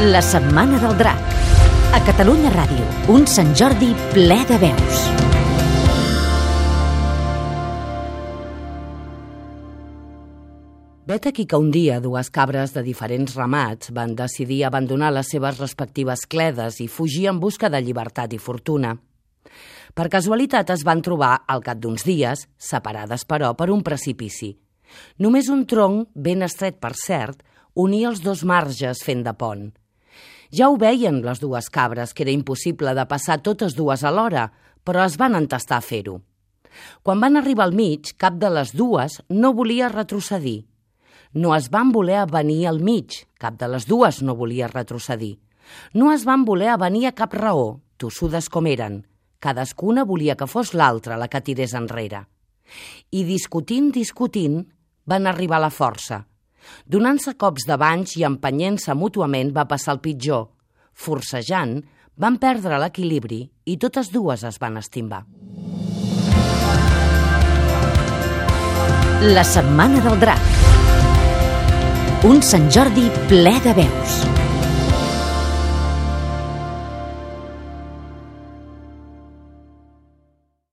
La Setmana del Drac. A Catalunya Ràdio, un Sant Jordi ple de veus. Vet aquí que un dia dues cabres de diferents ramats van decidir abandonar les seves respectives cledes i fugir en busca de llibertat i fortuna. Per casualitat es van trobar, al cap d'uns dies, separades però per un precipici. Només un tronc, ben estret per cert, unia els dos marges fent de pont. Ja ho veien les dues cabres, que era impossible de passar totes dues alhora, però es van entestar a fer-ho. Quan van arribar al mig, cap de les dues no volia retrocedir. No es van voler avenir al mig, cap de les dues no volia retrocedir. No es van voler avenir a cap raó, tossudes com eren. Cadascuna volia que fos l'altra la que tirés enrere. I discutint, discutint, van arribar a la força, Donant-se cops de banys i empenyent-se mútuament va passar el pitjor. Forcejant, van perdre l'equilibri i totes dues es van estimbar. La setmana del drac. Un Sant Jordi ple de veus.